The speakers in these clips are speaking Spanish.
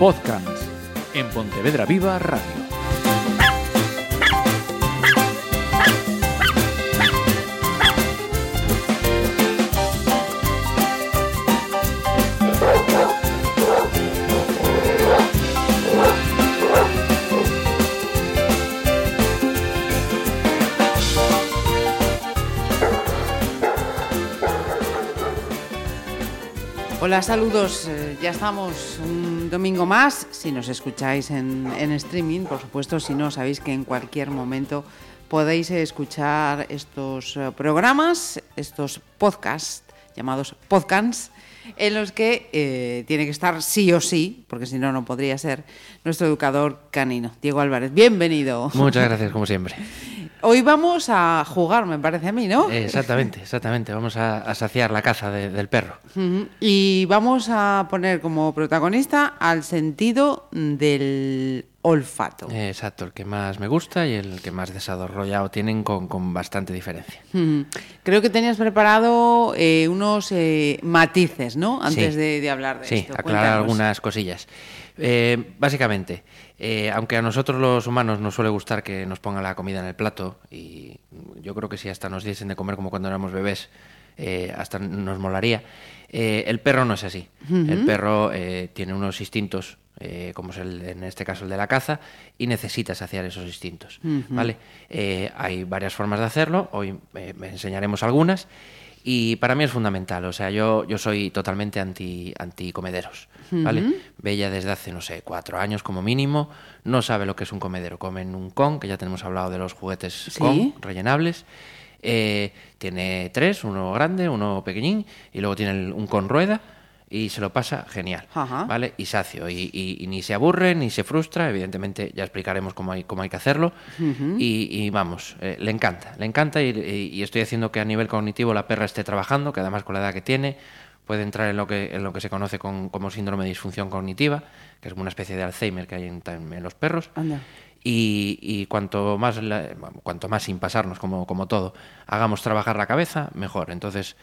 Podcast en Pontevedra Viva Radio. Hola, saludos. Eh, Ya estamos domingo más. Si nos escucháis en, en streaming, por supuesto, si no, sabéis que en cualquier momento podéis escuchar estos eh, programas, estos podcasts llamados podcasts, en los que eh, tiene que estar sí o sí, porque si no, no podría ser, nuestro educador canino, Diego Álvarez. Bienvenido. Muchas gracias, como siempre. Hoy vamos a jugar, me parece a mí, ¿no? Eh, exactamente, exactamente. Vamos a, a saciar la caza de- del perro. Y vamos a poner como protagonista al sentido del olfato. Eh, exacto, el que más me gusta y el que más desarrollado tienen con, con bastante diferencia. Creo que tenías preparado eh, unos matices, ¿no? Antes Sí. de, de hablar de Sí, esto. aclarar Cuéntanos. algunas cosillas. Básicamente, eh, aunque a nosotros los humanos nos suele gustar que nos pongan la comida en el plato, y yo creo que si hasta nos diesen de comer como cuando éramos bebés, eh, hasta nos molaría, eh, el perro no es así. El perro tiene unos instintos, como es el, en este caso el de la caza, y necesita saciar esos instintos. ¿vale? Hay varias formas de hacerlo, hoy me enseñaremos algunas. Y para mí es fundamental, o sea, yo, yo soy totalmente anti, anti comederos, ¿vale? Bella desde hace, no sé, cuatro años como mínimo, no sabe lo que es un comedero. Comen un con, que ya tenemos hablado de los juguetes Sí. con, rellenables. Eh, tiene tres, uno grande, uno pequeñín, y luego tiene el- un con rueda, y se lo pasa genial, Ajá. ¿vale? Y sacio, y, y- y ni se aburre, ni se frustra, evidentemente ya explicaremos cómo hay, cómo hay que hacerlo, y, y vamos, eh, le encanta, le encanta, y, estoy haciendo que a nivel cognitivo la perra esté trabajando, que además con la edad que tiene, puede entrar en lo que, en lo que se conoce con- como síndrome de disfunción cognitiva, que es como una especie de Alzheimer que hay en, en los perros. Anda. Y, y cuanto más la- cuanto más sin pasarnos como, como todo hagamos trabajar la cabeza mejor entonces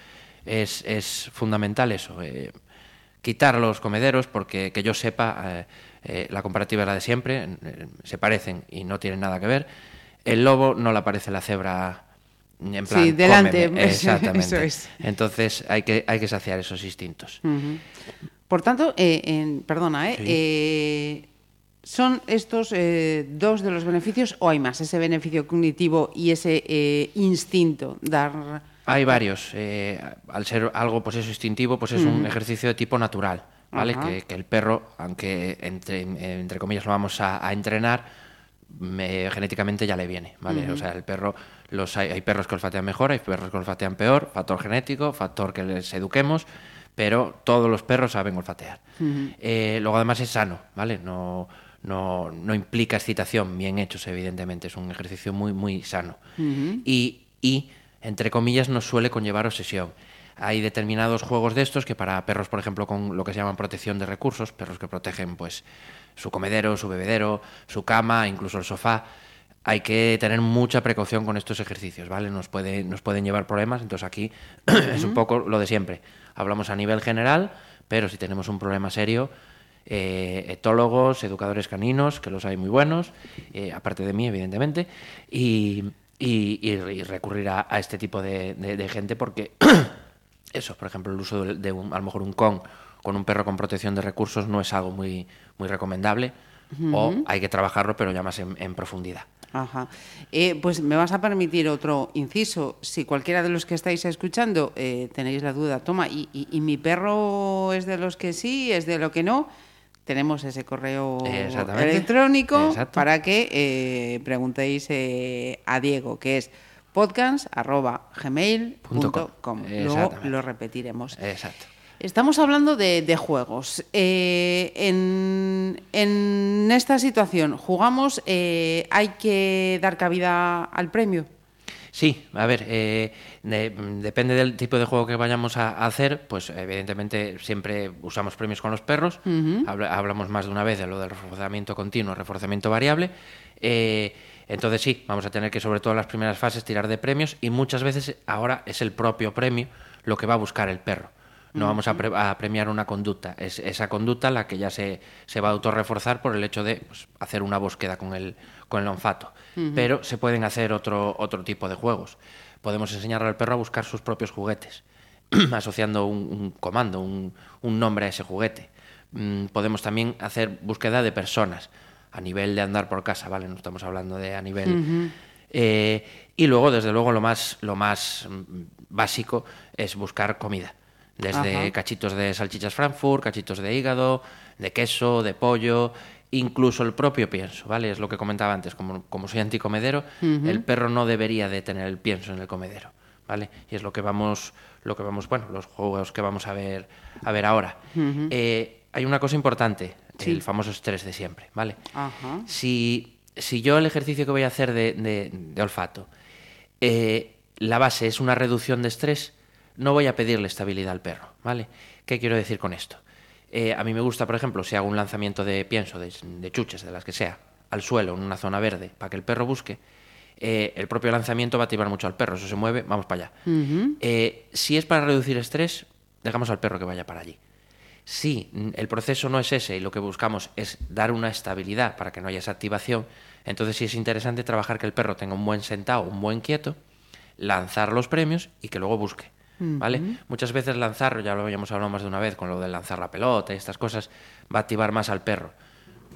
es, es fundamental eso eh, quitar los comederos porque que yo sepa eh, eh, la comparativa es la de siempre se parecen y no tienen nada que ver el lobo no le aparece la cebra en plan Sí, delante, exactamente eso es. entonces hay que hay que saciar esos instintos. Por tanto, eh, en- perdona, ¿eh? Sí. Eh, ¿son estos eh, dos de los beneficios o hay más? Ese beneficio cognitivo y ese instinto, dar... Hay varios. eh, al ser algo, pues eso, instintivo, pues es un ejercicio de tipo natural, ¿vale? Que, que el perro, aunque entre, entre comillas lo vamos a, a entrenar, me- genéticamente ya le viene, ¿vale? O sea, el perro, los hay, hay perros que olfatean mejor, hay perros que olfatean peor, factor genético, factor que les eduquemos, pero todos los perros saben olfatear. Eh, luego además es sano, ¿vale? No, no, no implica excitación, bien hechos, evidentemente, es un ejercicio muy, muy sano. y, y, entre comillas, nos suele conllevar obsesión. Hay determinados juegos de estos que para perros, por ejemplo, con lo que se llaman protección de recursos, perros que protegen pues su comedero, su bebedero, su cama, incluso el sofá, hay que tener mucha precaución con estos ejercicios, ¿vale? Nos, puede, nos pueden llevar problemas, entonces aquí es un poco lo de siempre. Hablamos a nivel general, pero si tenemos un problema serio, eh, etólogos, educadores caninos, que los hay muy buenos, eh, aparte de mí, evidentemente, y, y- y- y recurrir a, a este tipo de, de- de gente porque eso, por ejemplo, el uso de, de un- a lo mejor un con con un perro con protección de recursos no es algo muy, muy recomendable o hay que trabajarlo, pero ya más en, en profundidad. Ajá. Eh, pues me vas a permitir otro inciso. Si cualquiera de los que estáis escuchando eh, tenéis la duda, toma, y, y- y mi perro es de los que sí, es de lo que no? Tenemos ese correo electrónico Exacto. para que eh, preguntéis eh, a Diego, que es podcast.gmail.com. Luego lo repetiremos. Exacto. Estamos hablando de, de juegos. Eh, en, en esta situación, ¿jugamos? ¿Hay que dar cabida al premio? Sí, a ver, eh, de- depende del tipo de juego que vayamos a, a hacer, pues evidentemente siempre usamos premios con los perros, Habla- hablamos más de una vez de lo del reforzamiento continuo, reforzamiento variable, eh, entonces sí, vamos a tener que sobre todo en las primeras fases tirar de premios y muchas veces ahora es el propio premio lo que va a buscar el perro. No vamos a, pre- a premiar una conducta. Es esa conducta la que ya se, se va a autorreforzar por el hecho de pues, hacer una búsqueda con el, con el olfato. Pero se pueden hacer otro, otro tipo de juegos. Podemos enseñarle al perro a buscar sus propios juguetes, asociando un, un comando, un, un nombre a ese juguete. Mm, podemos también hacer búsqueda de personas a nivel de andar por casa, ¿vale? No estamos hablando de a nivel... Eh, y luego, desde luego, lo más, lo más mm, básico es buscar comida. Desde Ajá. cachitos de salchichas Frankfurt, cachitos de hígado, de queso, de pollo, incluso el propio pienso, ¿vale? Es lo que comentaba antes, como, como soy anticomedero, el perro no debería de tener el pienso en el comedero, ¿vale? Y es lo que vamos, lo que vamos, bueno, los juegos que vamos a ver, a ver ahora. Eh, hay una cosa importante, Sí. el famoso estrés de siempre, ¿vale? Ajá. Si, si yo el ejercicio que voy a hacer de, de- de olfato, eh, la base es una reducción de estrés, no voy a pedirle estabilidad al perro, ¿vale? ¿Qué quiero decir con esto? Eh, a mí me gusta, por ejemplo, si hago un lanzamiento de pienso, de, de chuches, de las que sea, al suelo, en una zona verde, para que el perro busque, eh, el propio lanzamiento va a activar mucho al perro, eso se mueve, vamos para allá. Eh, si es para reducir estrés, dejamos al perro que vaya para allí. Si el proceso no es ese y lo que buscamos es dar una estabilidad para que no haya esa activación, entonces sí es interesante trabajar que el perro tenga un buen sentado, un buen quieto, lanzar los premios y que luego busque. ¿Vale? Muchas veces lanzar, ya lo habíamos hablado más de una vez con lo de lanzar la pelota y estas cosas, va a activar más al perro.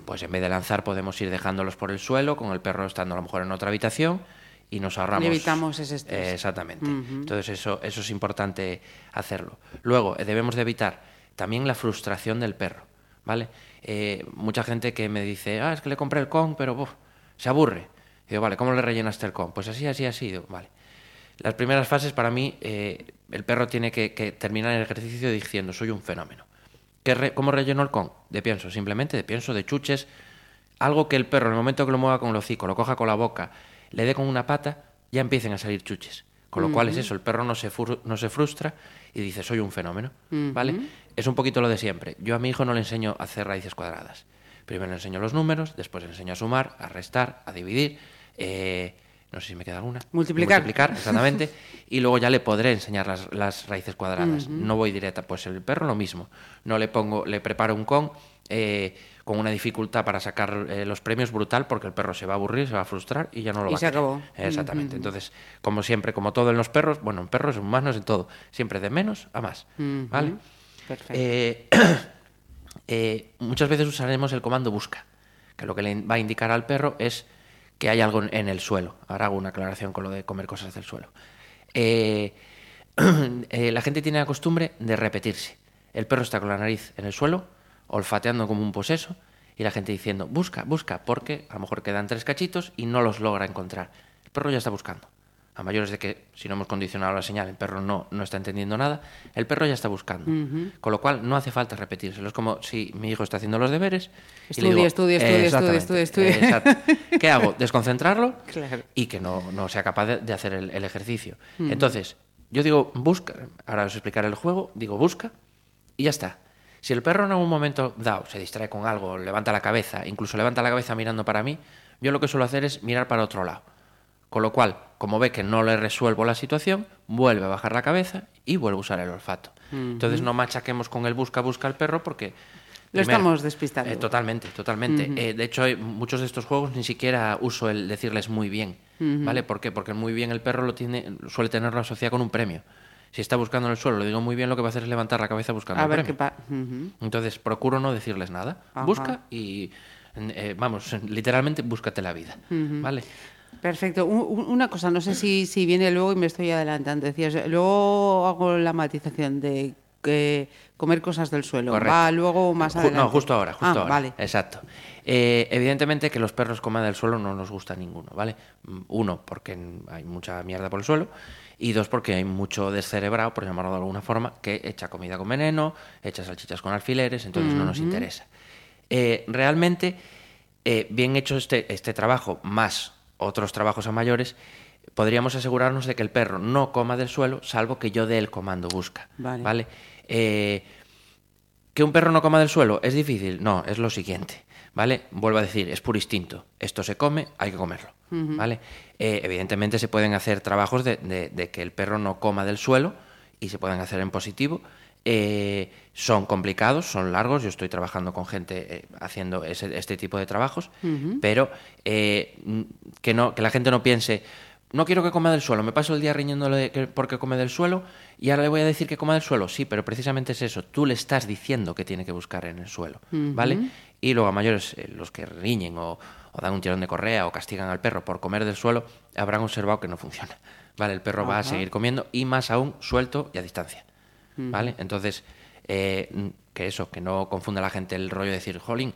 Pues en vez de lanzar podemos ir dejándolos por el suelo, con el perro estando a lo mejor en otra habitación y nos ahorramos. Y evitamos ese estrés. Eh, exactamente. Entonces eso, eso es importante hacerlo. Luego, eh, debemos de evitar también la frustración del perro, ¿vale? Eh, mucha gente que me dice, ah, es que le compré el con, pero se aburre. Y digo, vale, ¿cómo le rellenaste el con? Pues así, así, así. Digo, vale. Las primeras fases para mí, el perro tiene que, que terminar el ejercicio diciendo, soy un fenómeno. ¿Qué re- ¿Cómo relleno el con? De pienso, simplemente de pienso, de chuches. Algo que el perro, en el momento que lo mueva con el hocico, lo coja con la boca, le dé con una pata, ya empiecen a salir chuches. Con lo cual es eso, el perro no se, no se frustra y dice, soy un fenómeno. ¿Vale? Es un poquito lo de siempre. Yo a mi hijo no le enseño a hacer raíces cuadradas. Primero le enseño los números, después le enseño a sumar, a restar, a dividir. eh, no sé si me queda alguna. Multiplicar. Multiplicar, exactamente. y luego ya le podré enseñar las, las raíces cuadradas. No voy directa. Pues el perro lo mismo. No le pongo, le preparo un con eh, con una dificultad para sacar eh, los premios brutal porque el perro se va a aburrir, se va a frustrar y ya no lo Y va se a acabó. Exactamente. Entonces, como siempre, como todo en los perros, bueno, en perros, en humanos, en todo, siempre de menos a más. ¿Vale? Perfecto. Eh, muchas veces usaremos el comando busca, que lo que le va a indicar al perro es que hay algo en el suelo. Ahora hago una aclaración con lo de comer cosas del suelo. Eh, eh, la gente tiene la costumbre de repetirse. El perro está con la nariz en el suelo, olfateando como un poseso, y la gente diciendo, busca, busca, porque a lo mejor quedan tres cachitos y no los logra encontrar. El perro ya está buscando. A mayores de que, si no hemos condicionado la señal, el perro no, no está entendiendo nada, el perro ya está buscando. Con lo cual, no hace falta repetírselo. Es como si mi hijo está haciendo los deberes. y Estudia, digo, estudia, estudia, estudia, estudia, estudia. ¿Qué hago? Desconcentrarlo Claro. y que no, no sea capaz de, de hacer el, el ejercicio. Entonces, yo digo, busca, ahora os explicaré el juego, digo, busca y ya está. Si el perro en algún momento dado se distrae con algo, levanta la cabeza, incluso levanta la cabeza mirando para mí, yo lo que suelo hacer es mirar para otro lado. Con lo cual, como ve que no le resuelvo la situación, vuelve a bajar la cabeza y vuelve a usar el olfato. Entonces no machaquemos con el busca, busca al perro porque... Lo estamos despistando. eh, totalmente, totalmente. Eh, de hecho, muchos de estos juegos ni siquiera uso el decirles muy bien. ¿Vale? ¿Por qué? Porque muy bien el perro lo tiene, suele tenerlo asociado con un premio. Si está buscando en el suelo, le digo muy bien, lo que va a hacer es levantar la cabeza buscando A el ver qué pasa. Entonces, procuro no decirles nada. Busca y, eh, vamos, literalmente búscate la vida. ¿Vale? Perfecto. Un- un- una cosa, no sé si, si viene luego y me estoy adelantando. Decías, luego hago la matización de que comer cosas del suelo. Correcto. Va luego más adelante. No, justo ahora, justo Ah, ahora. Vale. Exacto. Eh, evidentemente que los perros coman del suelo no nos gusta ninguno, ¿vale? Mm, Uno, porque hay mucha mierda por el suelo. Y dos, porque hay mucho descerebrado, por llamarlo de alguna forma, que echa comida con veneno, echa salchichas con alfileres, entonces no nos interesa. Eh, realmente, eh, bien hecho este, este trabajo, más otros trabajos a mayores, podríamos asegurarnos de que el perro no coma del suelo, salvo que yo dé el comando busca. Vale. ¿vale? Eh, ¿Que un perro no coma del suelo es difícil? No, es lo siguiente, ¿vale? Vuelvo a decir, es puro instinto. Esto se come, hay que comerlo, ¿vale? Eh, evidentemente se pueden hacer trabajos de, de- de que el perro no coma del suelo y se pueden hacer en positivo. Eh, son complicados, son largos. Yo estoy trabajando con gente eh, haciendo ese- este tipo de trabajos, pero eh, que, no, que la gente no piense, no quiero que coma del suelo, me paso el día riñéndole que- porque come del suelo y ahora le voy a decir que coma del suelo. Sí, pero precisamente es eso, tú le estás diciendo que tiene que buscar en el suelo, ¿vale? Y luego a mayores, eh, los que riñen o, o dan un tirón de correa o castigan al perro por comer del suelo, habrán observado que no funciona. ¿Vale? El perro va a seguir comiendo y más aún suelto y a distancia. ¿Vale? Entonces, eh, que eso, que no confunda la gente el rollo de decir, jolín,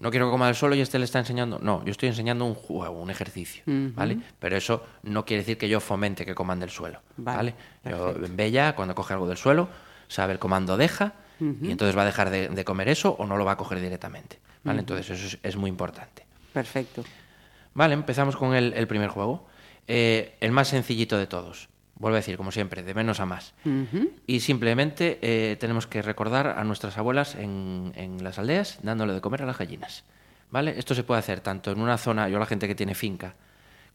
no quiero que coma del suelo y este le está enseñando. No, yo estoy enseñando un juego, un ejercicio, ¿vale? Pero eso no quiere decir que yo fomente que coman del suelo, Vale, ¿vale? Yo, Bella, cuando coge algo del suelo, sabe el comando deja y entonces va a dejar de, de comer eso o no lo va a coger directamente, ¿vale? Entonces eso es- es muy importante. Perfecto. Vale, empezamos con el, el primer juego. Eh, el más sencillito de todos. Vuelvo a decir, como siempre, de menos a más. Y simplemente eh, tenemos que recordar a nuestras abuelas en, en las aldeas dándole de comer a las gallinas. ¿Vale? Esto se puede hacer tanto en una zona, yo la gente que tiene finca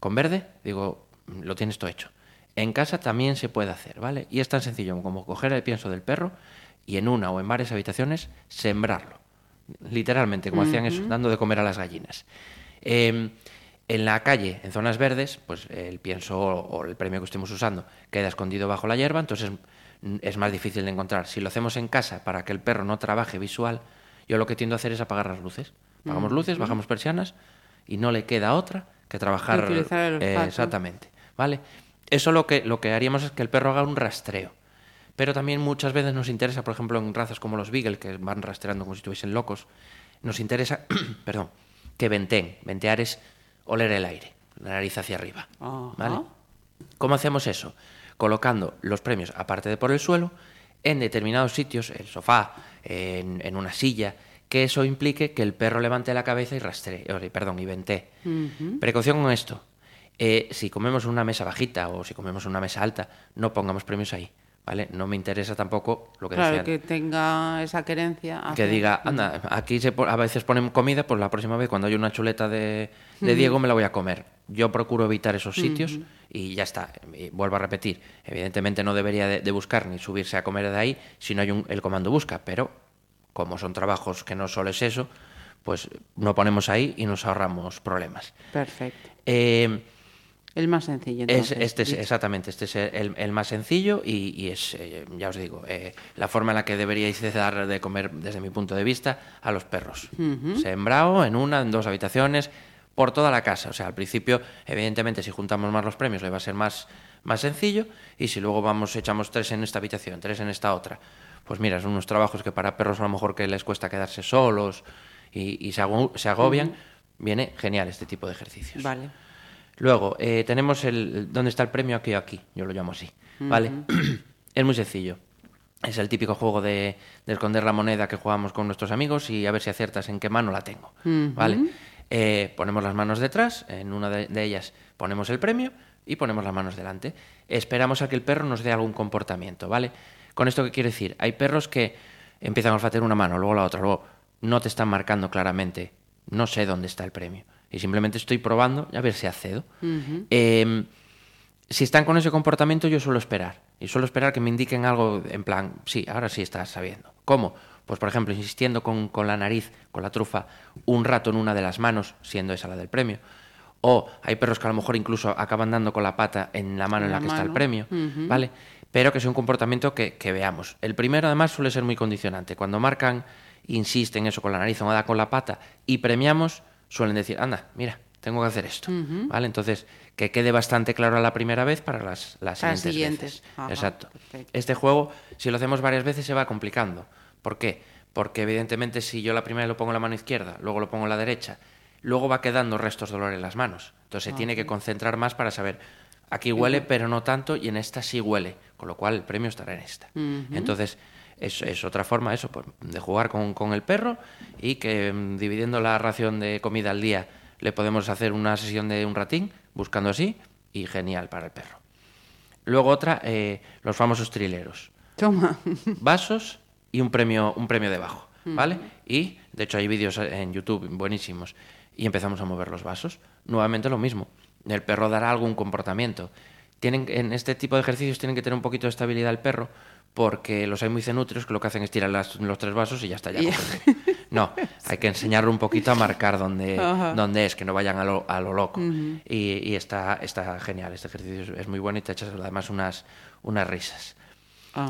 con verde, digo, mm, lo tienes todo hecho. En casa también se puede hacer, ¿vale? Y es tan sencillo como coger el pienso del perro y en una o en varias habitaciones sembrarlo. Literalmente, como hacían eso, dando de comer a las gallinas. Eh, en la calle, en zonas verdes, pues el pienso o, el premio que estemos usando queda escondido bajo la hierba, entonces mm, es más difícil de encontrar. Si lo hacemos en casa para que el perro no trabaje visual, yo lo que tiendo a hacer es apagar las luces. Apagamos luces, bajamos persianas y no le queda otra que trabajar eh, exactamente, ¿vale? Eso lo que lo que haríamos es que el perro haga un rastreo. Pero también muchas veces nos interesa, por ejemplo, en razas como los Beagle, que van rastreando como si estuviesen locos, nos interesa, perdón, que venteen. Ventear es oler el aire, la nariz hacia arriba. Ajá. ¿Vale? ¿Cómo hacemos eso? Colocando los premios, aparte de por el suelo, en determinados sitios, el sofá, en, en una silla, que eso implique que el perro levante la cabeza y rastree, eh, perdón, y ventee. Precaución con esto. Eh, si comemos una mesa bajita o si comemos una mesa alta, no pongamos premios ahí. ¿Vale? No me interesa tampoco lo que Claro, decían, que tenga esa querencia. que diga, anda, aquí se po- a veces ponen comida, pues la próxima vez cuando hay una chuleta de, de Diego me la voy a comer. Yo procuro evitar esos sitios y ya está. Y vuelvo a repetir, evidentemente no debería de, de buscar ni subirse a comer de ahí si no hay un, el comando busca, pero como son trabajos que no solo es eso, pues no ponemos ahí y nos ahorramos problemas. Perfecto. Eh, El más sencillo. es, entonces, este es, exactamente, este es el, el más sencillo y, y es, eh, ya os digo, eh, la forma en la que deberíais de dar de comer, desde mi punto de vista, a los perros. Sembrado en una, en dos habitaciones, por toda la casa. O sea, al principio, evidentemente, si juntamos más los premios, le va a ser más, más sencillo. Y si luego vamos, echamos tres en esta habitación, tres en esta otra, pues mira, son unos trabajos que para perros a lo mejor que les cuesta quedarse solos y, y se agobian. Viene genial este tipo de ejercicios. Vale. Luego, eh, tenemos el. ¿Dónde está el premio? Aquí o aquí. Yo lo llamo así. ¿Vale? es muy sencillo. Es el típico juego de, de esconder la moneda que jugamos con nuestros amigos y a ver si aciertas en qué mano la tengo. ¿Vale? Eh, ponemos las manos detrás, en una de, de ellas ponemos el premio y ponemos las manos delante. Esperamos a que el perro nos dé algún comportamiento, ¿vale? Con esto, ¿qué quiere decir? Hay perros que empiezan a olfatear una mano, luego la otra, luego no te están marcando claramente, no sé dónde está el premio. Y simplemente estoy probando a ver si accedo. Eh, si están con ese comportamiento, yo suelo esperar. Y suelo esperar que me indiquen algo en plan, sí, ahora sí estás sabiendo. ¿Cómo? Pues, por ejemplo, insistiendo con, con la nariz, con la trufa, un rato en una de las manos, siendo esa la del premio. O hay perros que a lo mejor incluso acaban dando con la pata en la mano en la, la que está el premio, ¿vale? Pero que sea un comportamiento que, que veamos. El primero, además, suele ser muy condicionante. Cuando marcan, insisten eso con la nariz o da con la pata y premiamos, suelen decir, anda, mira, tengo que hacer esto, ¿vale? Entonces, que quede bastante claro a la primera vez para las, las siguientes, siguientes. veces. Exacto. perfecto. Este juego, si lo hacemos varias veces, se va complicando. ¿Por qué? Porque evidentemente si yo la primera lo pongo en la mano izquierda, luego lo pongo en la derecha, luego va quedando restos de olor en las manos. Entonces se tiene que concentrar más para saber, aquí huele, pero no tanto, y en esta sí huele, con lo cual el premio estará en esta. Entonces, es, es otra forma eso, pues, de jugar con, con el perro y que mm, dividiendo la ración de comida al día le podemos hacer una sesión de un ratín, buscando así, y genial para el perro. Luego otra, eh, los famosos trileros. Toma. Vasos y un premio, un premio debajo, ¿vale? Y, de hecho, hay vídeos en YouTube buenísimos. Y empezamos a mover los vasos. Nuevamente lo mismo. El perro dará algún comportamiento. Tienen, en este tipo de ejercicios tienen que tener un poquito de estabilidad el perro, porque los hay muy cenutrios que lo que hacen es tirar las- los tres vasos y ya está. Ya Y- cogen. No, hay que enseñarlo un poquito a marcar dónde, dónde es, que no vayan a lo, a lo loco. y, y está, está genial, este ejercicio es, muy bueno y te echas además unas, unas risas.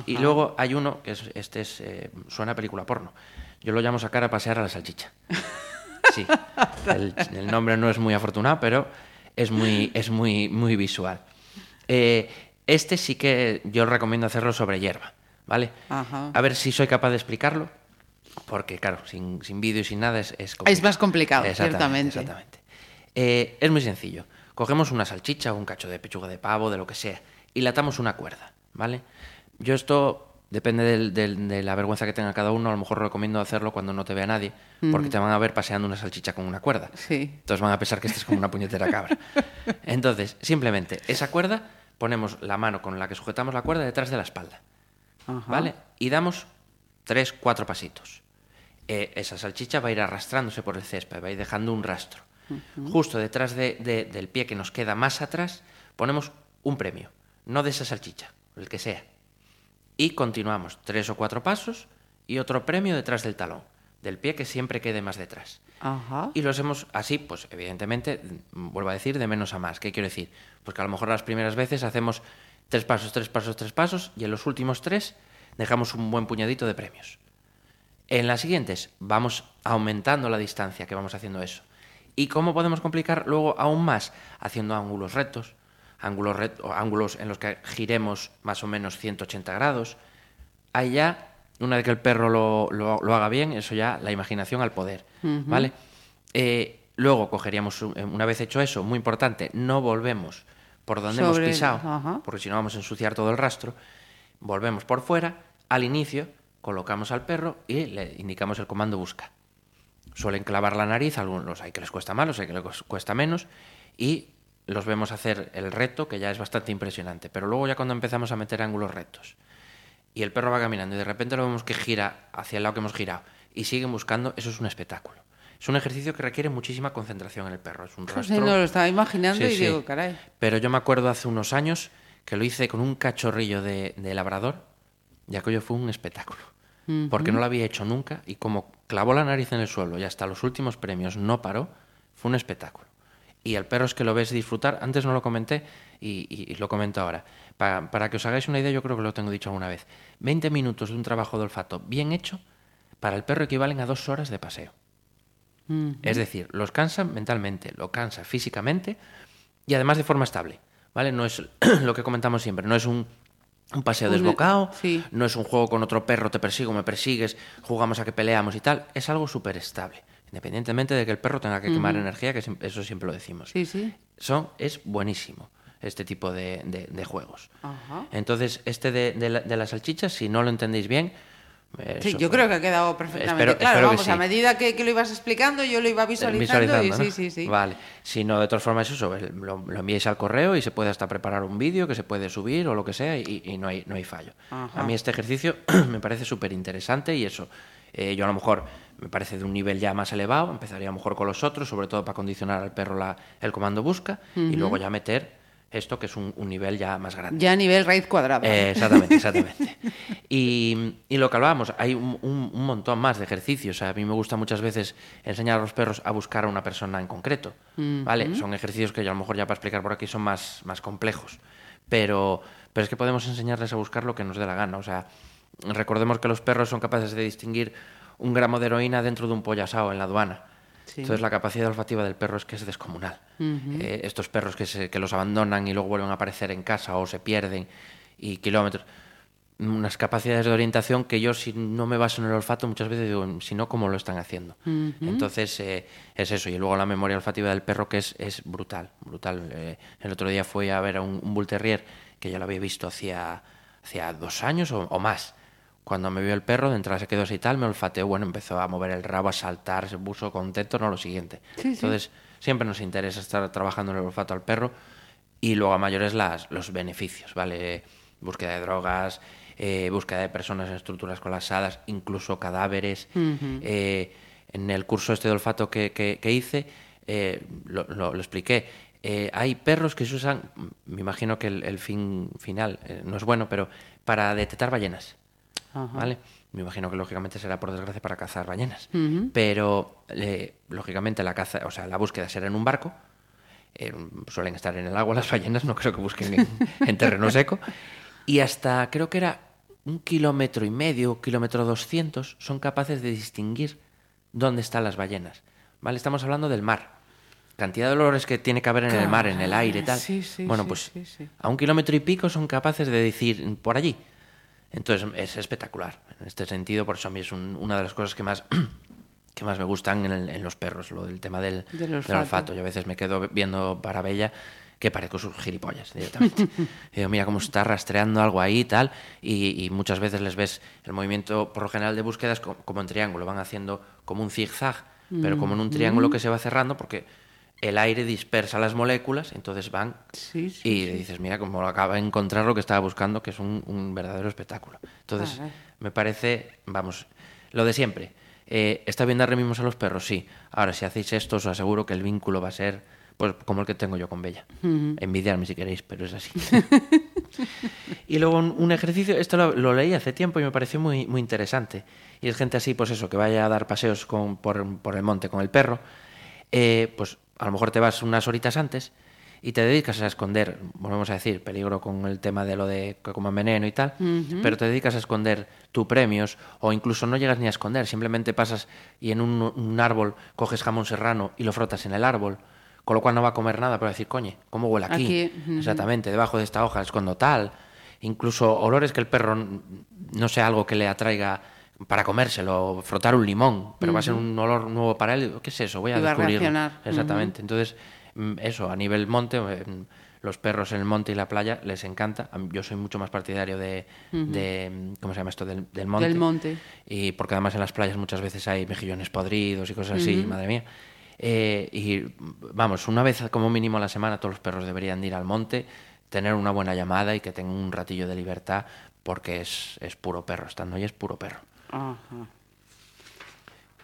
Y luego hay uno que es, este es, eh, suena a película porno. Yo lo llamo sacar a pasear a la salchicha. Sí, el, el nombre no es muy afortunado, pero es muy, es muy, muy visual. Eh, este sí que yo recomiendo hacerlo sobre hierba, ¿vale? Ajá. A ver si soy capaz de explicarlo, porque claro, sin, sin vídeo y sin nada es, es Es más complicado, Exactamente, ciertamente. Exactamente. Eh, es muy sencillo. Cogemos una salchicha o un cacho de pechuga de pavo, de lo que sea, y le atamos una cuerda, ¿vale? Yo esto depende del- del- de la vergüenza que tenga cada uno, a lo mejor recomiendo hacerlo cuando no te vea nadie, porque te van a ver paseando una salchicha con una cuerda. Sí. Entonces van a pensar que este es como una puñetera cabra. Entonces, simplemente, esa cuerda, ponemos la mano con la que sujetamos la cuerda detrás de la espalda. Ajá. ¿Vale? Y damos tres, cuatro pasitos. Eh, esa salchicha va a ir arrastrándose por el césped, va a ir dejando un rastro. Justo detrás de- de- del pie que nos queda más atrás, ponemos un premio. No de esa salchicha, el que sea. Y continuamos tres o cuatro pasos y otro premio detrás del talón, del pie que siempre quede más detrás. Y lo hacemos así, pues evidentemente, vuelvo a decir, de menos a más. ¿Qué quiero decir? Pues que a lo mejor las primeras veces hacemos tres pasos, tres pasos, tres pasos, y en los últimos tres dejamos un buen puñadito de premios. En las siguientes vamos aumentando la distancia que vamos haciendo eso. ¿Y cómo podemos complicar luego aún más? Haciendo ángulos rectos, ángulos, ángulos en los que giremos más o menos 180 grados. Ya, una vez que el perro lo, lo- lo haga bien, eso ya, la imaginación al poder, ¿vale? Eh, luego cogeríamos, un- una vez hecho eso, muy importante, no volvemos por donde Sobre- hemos pisado, ajá. porque si no vamos a ensuciar todo el rastro. Volvemos por fuera, al inicio, colocamos al perro y le indicamos el comando busca. Suelen clavar la nariz, algunos hay que les cuesta más, los hay que les cuesta menos, y los vemos hacer el reto, que ya es bastante impresionante. Pero luego ya cuando empezamos a meter ángulos rectos, y el perro va caminando y de repente lo vemos que gira hacia el lado que hemos girado y siguen buscando, eso es un espectáculo. Es un ejercicio que requiere muchísima concentración en el perro. Es un Sí, rastro. no, lo estaba imaginando Sí, y sí. digo, caray. Pero yo me acuerdo hace unos años que lo hice con un cachorrillo de, de labrador y aquello fue un espectáculo. Porque no lo había hecho nunca y como clavó la nariz en el suelo y hasta los últimos premios no paró, fue un espectáculo. Y el perro es que lo ves disfrutar, antes no lo comenté y, y- y lo comento ahora. Pa- para que os hagáis una idea, yo creo que lo tengo dicho alguna vez. 20 minutos de un trabajo de olfato bien hecho, para el perro equivalen a dos horas de paseo. Es decir, los cansa mentalmente, lo cansa físicamente y además de forma estable. ¿Vale? No es lo que comentamos siempre, no es un, un paseo Un- desbocado, sí. no es un juego con otro perro, te persigo, me persigues, jugamos a que peleamos y tal. Es algo súper estable, independientemente de que el perro tenga que quemar energía, que eso siempre lo decimos. Sí, sí. Son, es buenísimo este tipo de, de- de juegos. Ajá. Entonces, este de, de la, de las salchichas, si no lo entendéis bien... eh, Sí, yo fue- creo que ha quedado perfectamente Espero- claro. espero Vamos, a sí. medida que, que lo ibas explicando, yo lo iba visualizando, y Visualizando, sí, ¿no? sí, sí. Vale. Si no, de todas formas, eso, lo, lo enviáis al correo y se puede hasta preparar un vídeo que se puede subir o lo que sea y, y no, hay, no hay fallo. Ajá. A mí este ejercicio me parece súper interesante y eso, eh, yo a lo mejor me parece de un nivel ya más elevado, empezaría a lo mejor con los otros, sobre todo para condicionar al perro la, el comando busca y luego ya meter esto que es un, un nivel ya más grande. Ya a nivel raíz cuadrada. Eh, exactamente, exactamente. Y, y lo que hablábamos, hay un, un- un montón más de ejercicios. O sea, a mí me gusta muchas veces enseñar a los perros a buscar a una persona en concreto. ¿Vale? Son ejercicios que yo a lo mejor ya para explicar por aquí son más, más complejos. Pero, pero es que podemos enseñarles a buscar lo que nos dé la gana. O sea, recordemos que los perros son capaces de distinguir un gramo de heroína dentro de un pollo asado en la aduana. Sí. Entonces la capacidad olfativa del perro es que es descomunal. Eh, estos perros que, se- que los abandonan y luego vuelven a aparecer en casa o se pierden y kilómetros. Unas capacidades de orientación que yo si no me baso en el olfato muchas veces digo, si no, ¿cómo lo están haciendo? Entonces eh, es eso. Y luego la memoria olfativa del perro que es, es brutal, brutal. Eh, el otro día fui a ver a un, un Bull Terrier que ya lo había visto hacía, hacía dos años o, o más. Cuando me vio el perro, de entrada se quedó así y tal, me olfateó, bueno, empezó a mover el rabo, a saltar, se puso contento, no lo siguiente. Sí, sí. Entonces, siempre nos interesa estar trabajando en el olfato al perro y luego a mayores las, los beneficios, ¿vale? Búsqueda de drogas, eh, búsqueda de personas en estructuras colapsadas, incluso cadáveres. Eh, en el curso este de olfato que, que- que hice, eh, lo, lo- lo expliqué. Eh, hay perros que se usan, me imagino que el, el fin final no es bueno, pero para detectar ballenas. Ajá. ¿Vale? Me imagino que lógicamente será por desgracia para cazar ballenas. Pero eh, lógicamente la caza, o sea, la búsqueda será en un barco. Eh, suelen estar en el agua las ballenas, no creo que busquen en, en terreno seco. Y hasta creo que era un kilómetro y medio, kilómetro doscientos, son capaces de distinguir dónde están las ballenas. ¿Vale? Estamos hablando del mar. Cantidad de olores que tiene que haber en el mar, en el aire y tal. Sí, sí, bueno, sí, pues a un kilómetro y pico son capaces de decir por allí. Entonces es espectacular. En este sentido, por eso a mí es un- una de las cosas que más, que más me gustan en, el- en los perros, lo del tema del, Del del olfato. olfato. Yo a veces me quedo viendo para Bella que parezco sus gilipollas directamente. Y digo, mira cómo está rastreando algo ahí y tal, y, y muchas veces les ves el movimiento por lo general de búsqueda es co- como en triángulo, van haciendo como un zigzag, pero como en un triángulo que se va cerrando porque el aire dispersa las moléculas, entonces van Sí, sí, y dices, mira, como acaba de encontrar lo que estaba buscando, que es un, un verdadero espectáculo. Entonces, me parece, vamos, lo de siempre. Eh, ¿Está bien dar mimos a los perros? Sí. Ahora, si hacéis esto, os aseguro que el vínculo va a ser pues como el que tengo yo con Bella. Envidiarme si queréis, pero es así. y luego un, un ejercicio, esto lo, lo leí hace tiempo y me pareció muy, muy interesante. Y es gente así, pues eso, que vaya a dar paseos con, por, por el monte con el perro. Eh, pues a lo mejor te vas unas horitas antes y te dedicas a esconder, volvemos a decir, peligro con el tema de lo de que coman veneno y tal, pero te dedicas a esconder tus premios o incluso no llegas ni a esconder, simplemente pasas y en un, un árbol coges jamón serrano y lo frotas en el árbol, con lo cual no va a comer nada, pero va a decir, coño, ¿cómo huele aquí? Aquí. Exactamente, debajo de esta hoja escondo tal, incluso olores que el perro no sea algo que le atraiga para comérselo, frotar un limón, pero va a ser un olor nuevo para él, ¿qué es eso? Voy a Y va a. Exactamente. Entonces, mm, eso, a nivel monte, eh, mm, los perros en el monte y la playa les encanta. Yo soy mucho más partidario de, de, mm, ¿cómo se llama esto? Del, del monte. Del monte. Y porque además en las playas muchas veces hay mejillones podridos y cosas así, madre mía. Eh, y vamos, una vez como mínimo a la semana todos los perros deberían de ir al monte, tener una buena llamada y que tengan un ratillo de libertad porque es, es puro perro, estando ahí es puro perro. Ajá.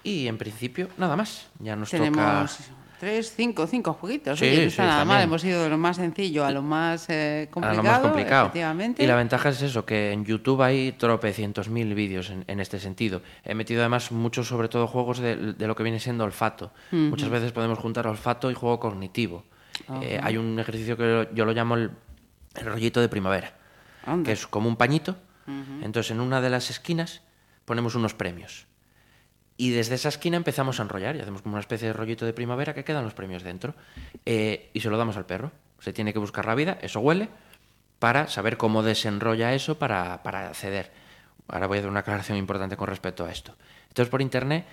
Y en principio, nada más. Ya nos Tenemos toca tres, cinco, cinco jueguitos. Sí, Oye, nada también. mal. Hemos ido de lo más sencillo a lo más eh, a complicado. lo más complicado. Efectivamente. Y la ventaja es eso, que en YouTube hay tropecientos mil vídeos en, en este sentido. He metido además muchos, sobre todo, juegos de, de lo que viene siendo olfato. Muchas veces podemos juntar olfato y juego cognitivo. Eh, hay un ejercicio que yo lo llamo el, el rollito de primavera, Anda. que es como un pañito. Entonces, en una de las esquinas ponemos unos premios. Y desde esa esquina empezamos a enrollar y hacemos como una especie de rollito de primavera que quedan los premios dentro. Eh, y se lo damos al perro. Se tiene que buscar la vida, eso huele, para saber cómo desenrolla eso para, para acceder. Ahora voy a hacer una aclaración importante con respecto a esto. Entonces, por internet,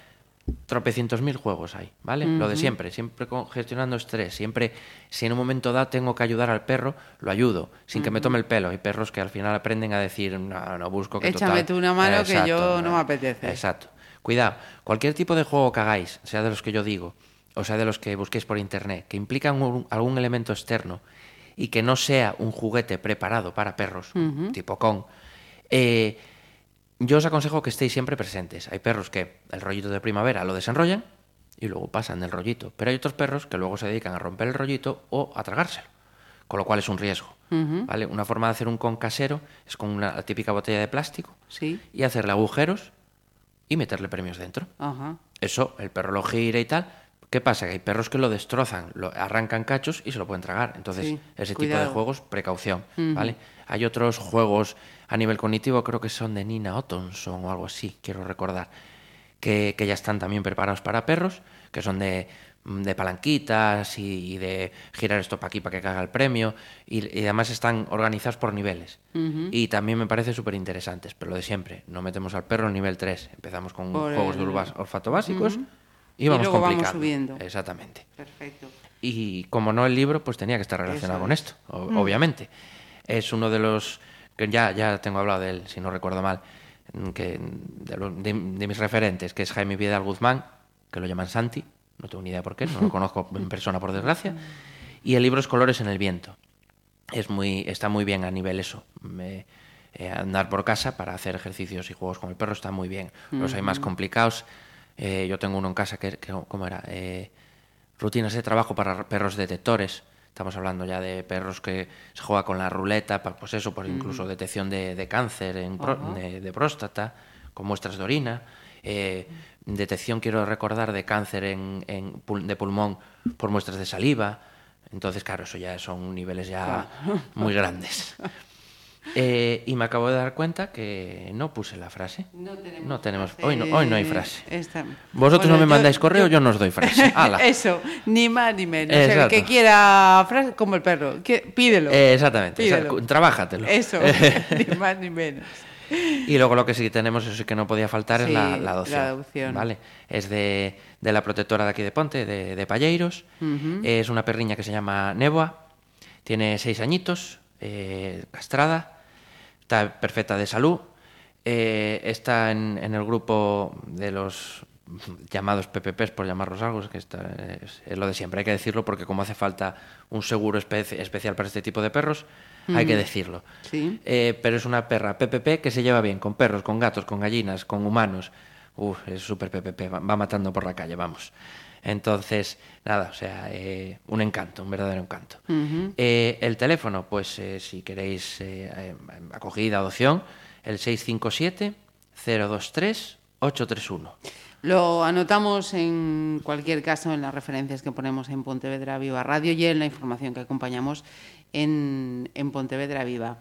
tropecientos mil juegos hay, ¿vale? Lo de siempre, siempre gestionando estrés, siempre, si en un momento dado tengo que ayudar al perro, lo ayudo, sin que me tome el pelo. Hay perros que al final aprenden a decir, no, no busco que Échame total". tú una mano que Exacto, yo no me apetece. Exacto. Cuidado, cualquier tipo de juego que hagáis, sea de los que yo digo, o sea de los que busquéis por internet, que implican un- algún elemento externo y que no sea un juguete preparado para perros, tipo con, eh, yo os aconsejo que estéis siempre presentes. Hay perros que el rollito de primavera lo desenrollan y luego pasan del rollito, pero hay otros perros que luego se dedican a romper el rollito o a tragárselo, con lo cual es un riesgo. ¿vale? Una forma de hacer un con casero es con una típica botella de plástico Sí. y hacerle agujeros y meterle premios dentro. Eso, el perro lo gira y tal. ¿Qué pasa? Que hay perros que lo destrozan, lo arrancan cachos y se lo pueden tragar. Entonces, Sí, ese cuidado. tipo de juegos, precaución, ¿vale? Hay otros juegos a nivel cognitivo, creo que son de Nina Ottonson o algo así, quiero recordar, que, que ya están también preparados para perros, que son de, de palanquitas y, y de girar esto para aquí para que caiga el premio, y, y además están organizados por niveles. Y también me parece súper interesantes, pero lo de siempre, no metemos al perro en nivel 3, empezamos con Por juegos de el- olfato básicos Y vamos luego vamos complicando. subiendo. Exactamente. Perfecto. Y como no el libro, pues tenía que estar relacionado Eso con es. esto, o- obviamente. Es uno de los que ya, ya tengo hablado de él, si no recuerdo mal, mm, que de, lo- de- de mis referentes, que es Jaime Vidal Guzmán, que lo llaman Santi, no tengo ni idea por qué, no lo conozco en persona por desgracia. Y el libro es Colores en el viento. Es muy, está muy bien a nivel eso. me- eh, andar por casa para hacer ejercicios y juegos con el perro está muy bien. Los hay más complicados. Eh, yo tengo uno en casa que, que ¿cómo era? Eh, rutinas de trabajo para perros detectores. Estamos hablando ya de perros que se juega con la ruleta, pues eso, por incluso detección de, de cáncer en pro- de, de próstata, con muestras de orina. eh, detección, quiero recordar, de cáncer en, en pul- de pulmón por muestras de saliva. Entonces, claro, eso ya son niveles ya muy grandes. Eh, y me acabo de dar cuenta que no puse la frase. No tenemos, No tenemos- frase. hoy no- hoy no hay frase. Esta- Vosotros Bueno, no me yo- mandáis correo, yo, no os doy frase. Eso, ni más ni menos. O sea, el que quiera frase, como el perro, que, pídelo. Eh, exactamente, Pídelo. esa- trabájatelo. Eso, ni más ni menos. Y luego lo que sí tenemos, eso sí que no podía faltar, es la, la adopción. la adopción. ¿vale? Es de, de la protectora de aquí de Ponte, de, de Palleiros. Es una perriña que se llama Neboa. Tiene seis añitos, eh, castrada. Está perfecta de salud. eh, está en, en el grupo de los llamados PPPs, por llamarlos algo, que está- es, es lo de siempre, hay que decirlo porque como hace falta un seguro espe- especial para este tipo de perros, hay que decirlo. Sí. Eh, pero es una perra PPP que se lleva bien con perros, con gatos, con gallinas, con humanos. Uf, es súper PPP, va matando por la calle, vamos. Entonces, nada, o sea, eh, un encanto, un verdadero encanto. Eh, el teléfono, pues eh, si queréis eh, acogida, adopción, el 657-023-831. Lo anotamos en cualquier caso en las referencias que ponemos en Pontevedra Viva Radio y en la información que acompañamos en, en Pontevedra Viva.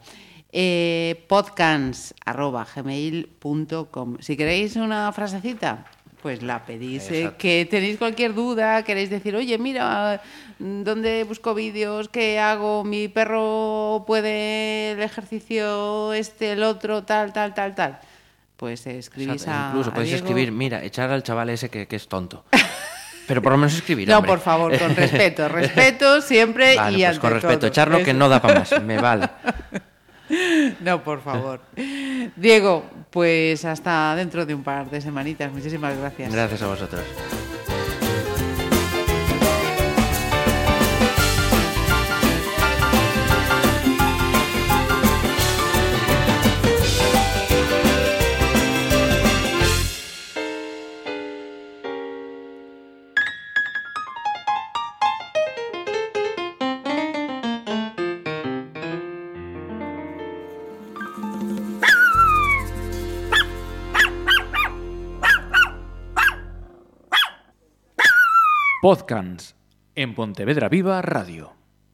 Eh, Si queréis una frasecita, pues la pedís. eh, que tenéis cualquier duda, queréis decir, oye, mira, ¿dónde busco vídeos? ¿Qué hago? Mi perro puede el ejercicio este, el otro, tal, tal, tal, tal. Pues escribís Exacto, a Incluso a podéis Diego. escribir, mira, echar al chaval ese que, que es tonto. Pero por lo menos escribir. No, hombre. por favor, con respeto. Respeto siempre Vale, y pues ante con respeto, todo. echarlo que no da para más, me vale. No, por favor. Diego, pues hasta dentro de un par de semanitas. Muchísimas gracias. Gracias a vosotros. Podcasts en Pontevedra Viva Radio.